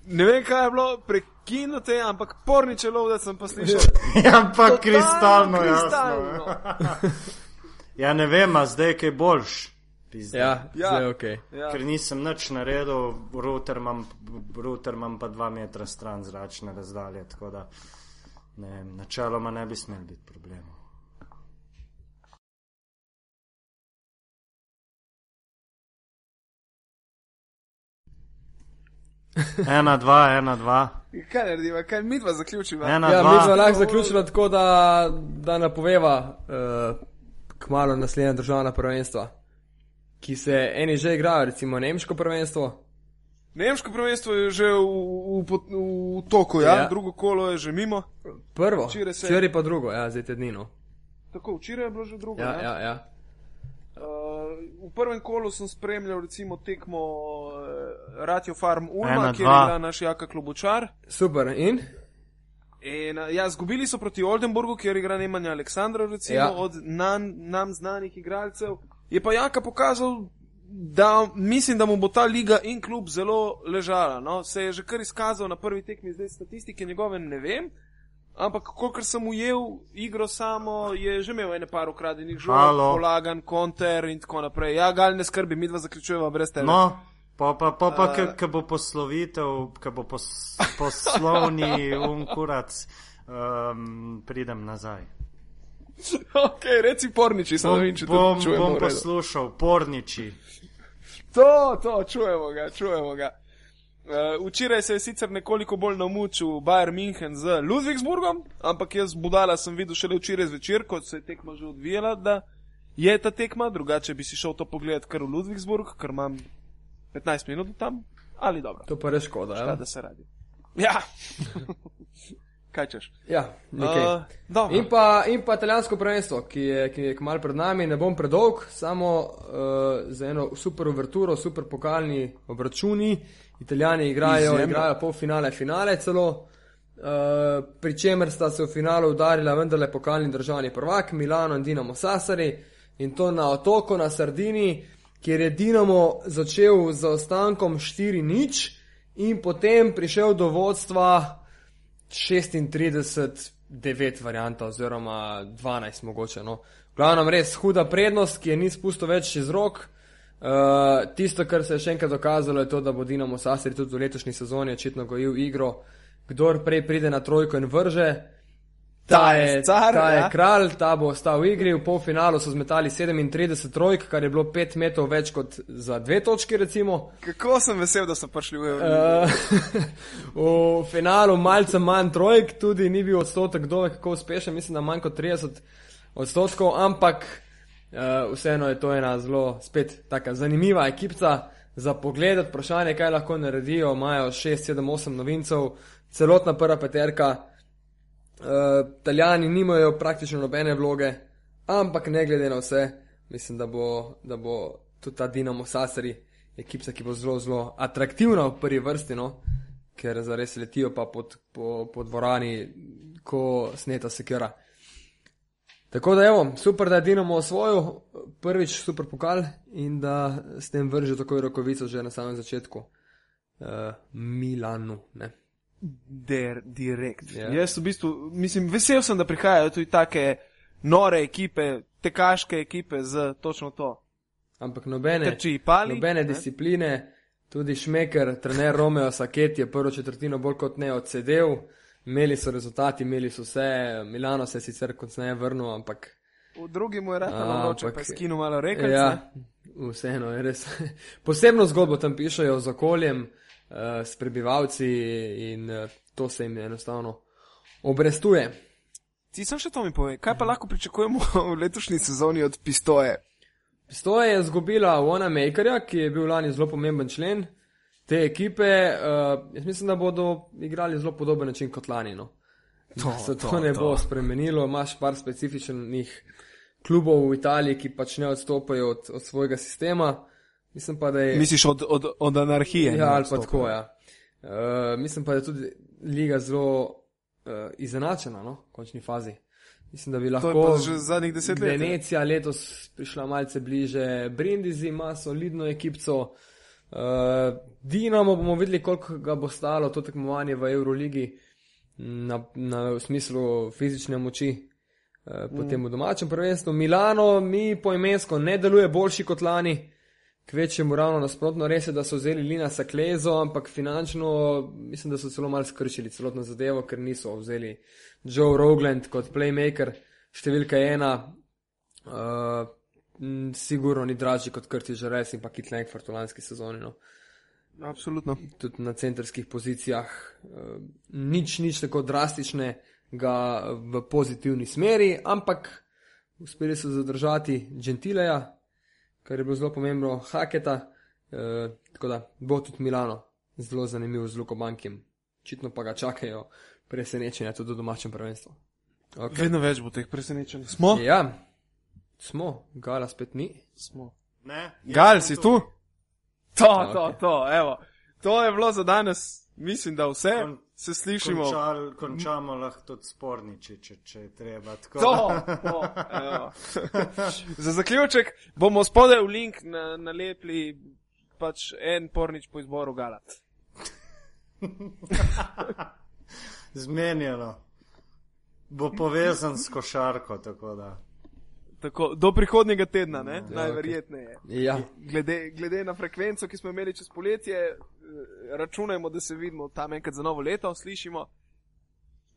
Ne vem, kaj je bilo prekinute, ampak porniče lov, da sem pa slišal. [laughs] Ja, pa Totalno kristalno kristalno. jasno. [laughs] Ja, ne vem, a zdaj kaj boljš. Pizda. Ja, Ja. ja. ok. Ja. Ker nisem nič naredil, router imam, router imam pa dva metra stran zračne razdalje, tako da ne vem, načeloma ne bi smel biti problemov. Ena, dva, ena, dva, Kaj narediva, kaj mi dva zaključiva? ena, Ja, dva. mi smo lahko zaključili tako, da, da napoveva uh, kmalo naslednja državna prvenstva, ki se eni že igrajo, recimo nemško prvenstvo. Nemško prvenstvo je že v, v, pot- v toku, ja? Ja. drugo kolo je že mimo. Prvo, Včeraj se- včeraj pa drugo, ja, zdaj tednino. Tako, včeraj je bilo že drugo. Ja, ne? ja, ja. Uh, v prvem kolu sem spremljal recimo tekmo uh, Radio Farm Ulma, Ena, kjer je igra naš Jaka Klobučar. Super. In? In, uh, ja, zgubili so proti Oldenburgu, kjer igra Nemanja Aleksandrov, recimo, Ja. ja. od nan, nam znanih igralcev. Je pa Jaka pokazal, da mislim, da mu bo ta liga in klub zelo ležala. No? Se je že kar izkazal na prvi tekmi, zdaj statistike njegove ne vem. Ampak, kolikor sem ujel igro samo, je že imel ene par ukradenih žog, Halo. polagan, konter in tako naprej. Ja, gal ne skrbi, mi dva zaključujemo brez tebe. No, pa pa, pa, pa Uh, ko bo poslovitev, ko bo pos, poslovni [laughs] unkurac, um, pridem nazaj. [laughs] ok, reci porniči, samo vem, če to bom, čujemo. bom poslušal, porniči. To, to, čujemo ga, čujemo ga. Uh, včeraj se je sicer nekoliko bolj namučil Bayern München z Ludwigsburgom, ampak jaz budala sem videl šele včeraj zvečer, ko se je tekma že odvijala, da je ta tekma, drugače bi si šel to pogledat kar v Ludwigsburg, ker imam 15 minut tam, ali dobro, To pa res škoda. ja. Ja, da se radi. Ja, [laughs] kaj češ? ja nekaj. Uh. In pa, in pa italijansko prvenstvo, ki je, ki je kmalu pred nami, ne bom predolg, samo uh, za eno super uverturo, super pokalni obračuni. Italijani igrajo, Izjemno. igrajo polfinale, finale celo. Uh, pri čemer sta se v finalu udarila vendarle pokalni državni prvak Milano in Dinamo Sassari in to na otoku na Sardini, kjer je Dinamo začel z zaostankom 4-0 in potem prišel do vodstva 36, 9 varianta, oziroma 12 mogoče. No. Glavno, res huda prednost, ki je ni spustil več iz rok. Uh, tisto, kar se je še enkrat dokazalo, je to, da bo Dinamo Sasri tudi v letošnji sezoni očitno gojil igro. Kdor prej pride na trojko in vrže, Ta je, car, ta je ja. kralj, ta bo ostal v igri. V polfinalu so zmetali 37 trojk, kar je bilo 5 metrov več kot za dve točki, recimo. Kako sem vesel, da so prišli v Euro. Uh, [laughs] v finalu malce manj trojk, tudi ni bil odstotek, kdo ve kako uspešen, mislim, da manj kot 30 odstotkov, ampak uh, vseeno je to ena zelo spet taka zanimiva ekipca za pogled, vprašanje, kaj lahko naredijo, imajo 6, 7, 8 novincev, celotna prva peterka. Italijani nimajo praktično nobene vloge, ampak ne glede na vse, mislim, da bo, da bo tudi ta Dinamo Sasari ekipa, ki bo zelo, zelo atraktivna v prvi vrsti, no? ker zares letijo pa pod, po, po dvorani, ko sneta sekera. Tako da, evo, super, da je Dinamo osvojil prvič super pokal in da s tem vrže takoj rokovico že na samem začetku uh, Milanu. Ne? Der, direkt. Ja. Jaz v bistvu, mislim, vesel sem, da prihajajo tudi take nore ekipe, tekaške ekipe z točno to. Ampak nobene, Trči pali, nobene ne? discipline, tudi Šmeker, trener Romeo Saket je prvo četrtino bolj kot ne odsedel. Imeli so rezultati, imeli so vse, Milano se je sicer kot ne vrnil, ampak V drugi mu je vroče, ampak- pa je skinil malo rekel. ja, vseeno je res. [laughs] Posebno zgodbo tam pišejo z okoljem, uh, s prebivalci in uh, to se jim enostavno obrestuje. Ti sem še to mi pove, kaj pa lahko pričakujemo [laughs] v letošnji sezoni od pistoje? Pistoje je zgubila Wona Makerja, ki je bil lani zelo pomemben člen te ekipe. Uh, jaz mislim, da bodo igrali zelo podoben način kot lani. No. To, Se to, to, ne to. bo spremenilo, imaš par specifičnih klubov v Italiji, ki pač ne odstopajo od, od svojega sistema. Mislim pa, da je. Misliš od, od, od anarhije? ne Ja, ali pa tako, ja. Uh, mislim pa, da je tudi liga zelo uh, izenačena, no, v končni fazi. Mislim, da bi To je lahko že zadnjih deset let. ja. Venecija letos prišla malce bliže, Brindisi ima solidno ekipco. Uh, Dinamo bomo videli, koliko ga bo stalo to tekmovanje v Euroligi na, na, v smislu fizične moči. Uh, potem v domačem prvenstvu Milano mi poimensko ne deluje boljši kot lani, kvečemu ravno nasprotno, res je, da so vzeli Lina Saklezo, ampak finančno mislim, da so celo malo skrčili celotno zadevo, ker niso vzeli Joe Rogland kot playmaker, številka ena, uh, m, sigurno ni dražji kot Curtis Žeres in pa Kit Langford v lanski sezoni. No. Absolutno. Tudi na centrskih pozicijah uh, nič, nič tako drastičnega v pozitivni smeri, ampak uspeli so zadržati Gentileja, kar je bilo zelo pomembno, Haketa, uh, tako da bo tudi Milano zelo zanimiv z Luko Bankim. Očitno pa ga čakajo presenečenja tudi v domačem prvenstvu. Okay. Vedno več bo teh presenečenj. Smo? Ja, smo, Gala spet ni. Smo. Ne? Gal, si tu? To, Ja, to, okej. to, evo. To je bilo za danes, mislim, da vse. Kon- Se slišimo. Končal, končamo lahko tudi sporniči, če, če je treba. Tako. To, to, evo. Za zaključek bomo spodaj v link na, nalepili pač en pornič po izboru Galat. [laughs] Zmenjeno. Bo povezan s košarko, tako da. Tako, do prihodnjega tedna, ne? Ja, najverjetneje. Ja, Glede, glede na frekvenco, ki smo imeli čez poletje, eh, računajmo, da se vidimo tam enkrat za novo leto, slišimo.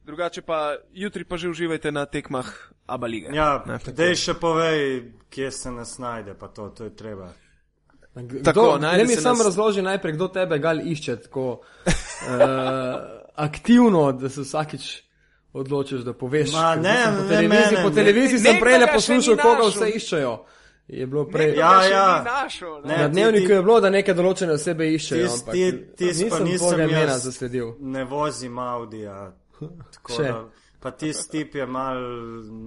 Drugače pa jutri pa že uživajte na tekmah Aba Lige. Ja, dej še povej, kje se nas najde, pa to, to je treba. Kdo, Tako, ne mi sam nas- razloži najprej, kdo tebe gal išče tako uh, [laughs] aktivno, da se vsakič odločiš, da poveš. Ma, ne, sem po ne, televiziji, mene, po ne. televiziji sem Nekdo prej poslušal, koga vse iščejo. Je bilo prej. Ja, ja. našel, ne? Ne, Na ti- dnevniku ti- je bilo, da neke določene osebe iščejo. Tis- ampak ti- tis pa nisem nisem tvojega imena zasledil. Ne vozim Audija. tako da- Pa tisti tip je mal,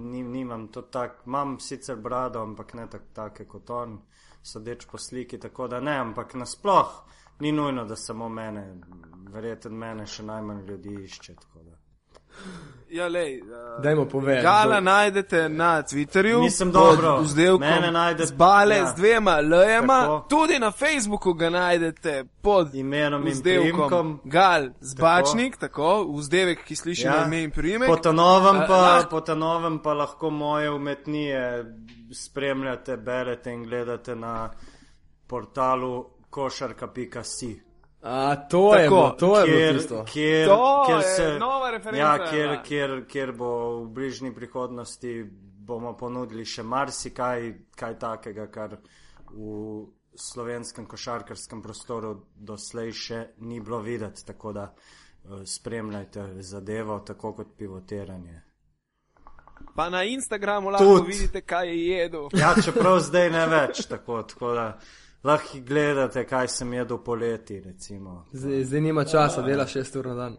nim, nimam to tak, imam sicer brado, ampak ne tak, take kot on, sodeč po sliki, tako da ne, ampak nasploh ni nujno, da samo mene, verjetno mene še najmanj ljudi išče. tako da. Ja, lej, uh, Dajmo povedati. Gala kdo- najdete na Twitterju, pod dobro. vzdevkom Mene najdete- z bale ja. z dvema lejema, Tako. tudi na Facebooku ga najdete pod Imenom in vzdevkom priimkom. Gal Zbačnik, tako, vzdevek, ki sliši Ja. na ime in priimek. Po ta novem A, pa, lahko- po ta novem pa lahko moje umetnije spremljate, berete in gledate na portalu košarka.si. A, to je Tako, bilo, to je bilo Kjer, tisto. kjer, To kjer je se, nova referenca, Ja, kjer, ja. kjer, kjer bo v bližnji prihodnosti bomo ponudili še marsikaj kaj takega, kar v slovenskem košarkarskem prostoru doslej še ni bilo videti. Tako da eh, spremljajte zadevo, tako kot pivotiranje. Pa na Instagramu lahko Tud. vidite, kaj je jedel. Ja, čeprav zdaj ne več tako, tako da lahko gledate, kaj sem jedel poleti. Recimo. Zdaj, zdaj nima časa, dela 6 ur na dan.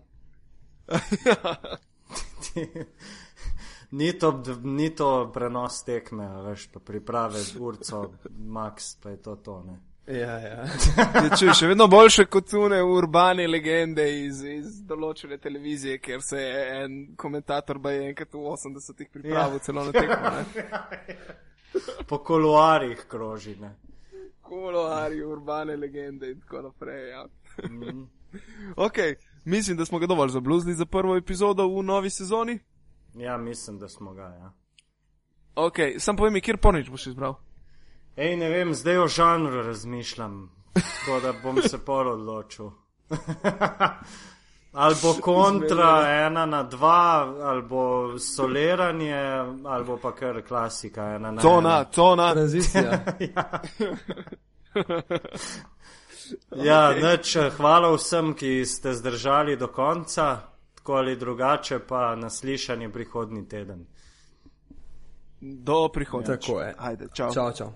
[laughs] Ni to, ni to prenos tekme, a veš, pa priprave z urco, max, pa je to to. Ne? Ja, ja. [laughs] Je, čuj, še vedno boljše kot tune urbane legende iz, iz določene televizije, kjer se je en komentator baje enkrat v 80-ih pripravil ja. celo na tekmo. ne. [laughs] Po koluarjih kroži. Koloari, urbane legende in tako naprej. Ja. [laughs] Mm. Ok, mislim, da smo ga dovolj zabluzili za prvo epizodo v novi sezoni. Ja, mislim, da smo ga. Ja. Ok, sam povem kjer pornič boš izbral. Ej, ne vem, zdaj o žanru razmišljam, tako da bom se pol odločil. [laughs] ali bo [laughs] kontra ena na dva, ali bo soleranje, ali bo pa kar klasika ena na Tona, ena. tona. Tranzicija. [laughs] Ja, nič, hvala vsem, ki ste zdržali do konca, tako ali drugače, pa naslišanje prihodnji teden. Do prihodnje. Tako je. Ajde, čau. Čau, čau.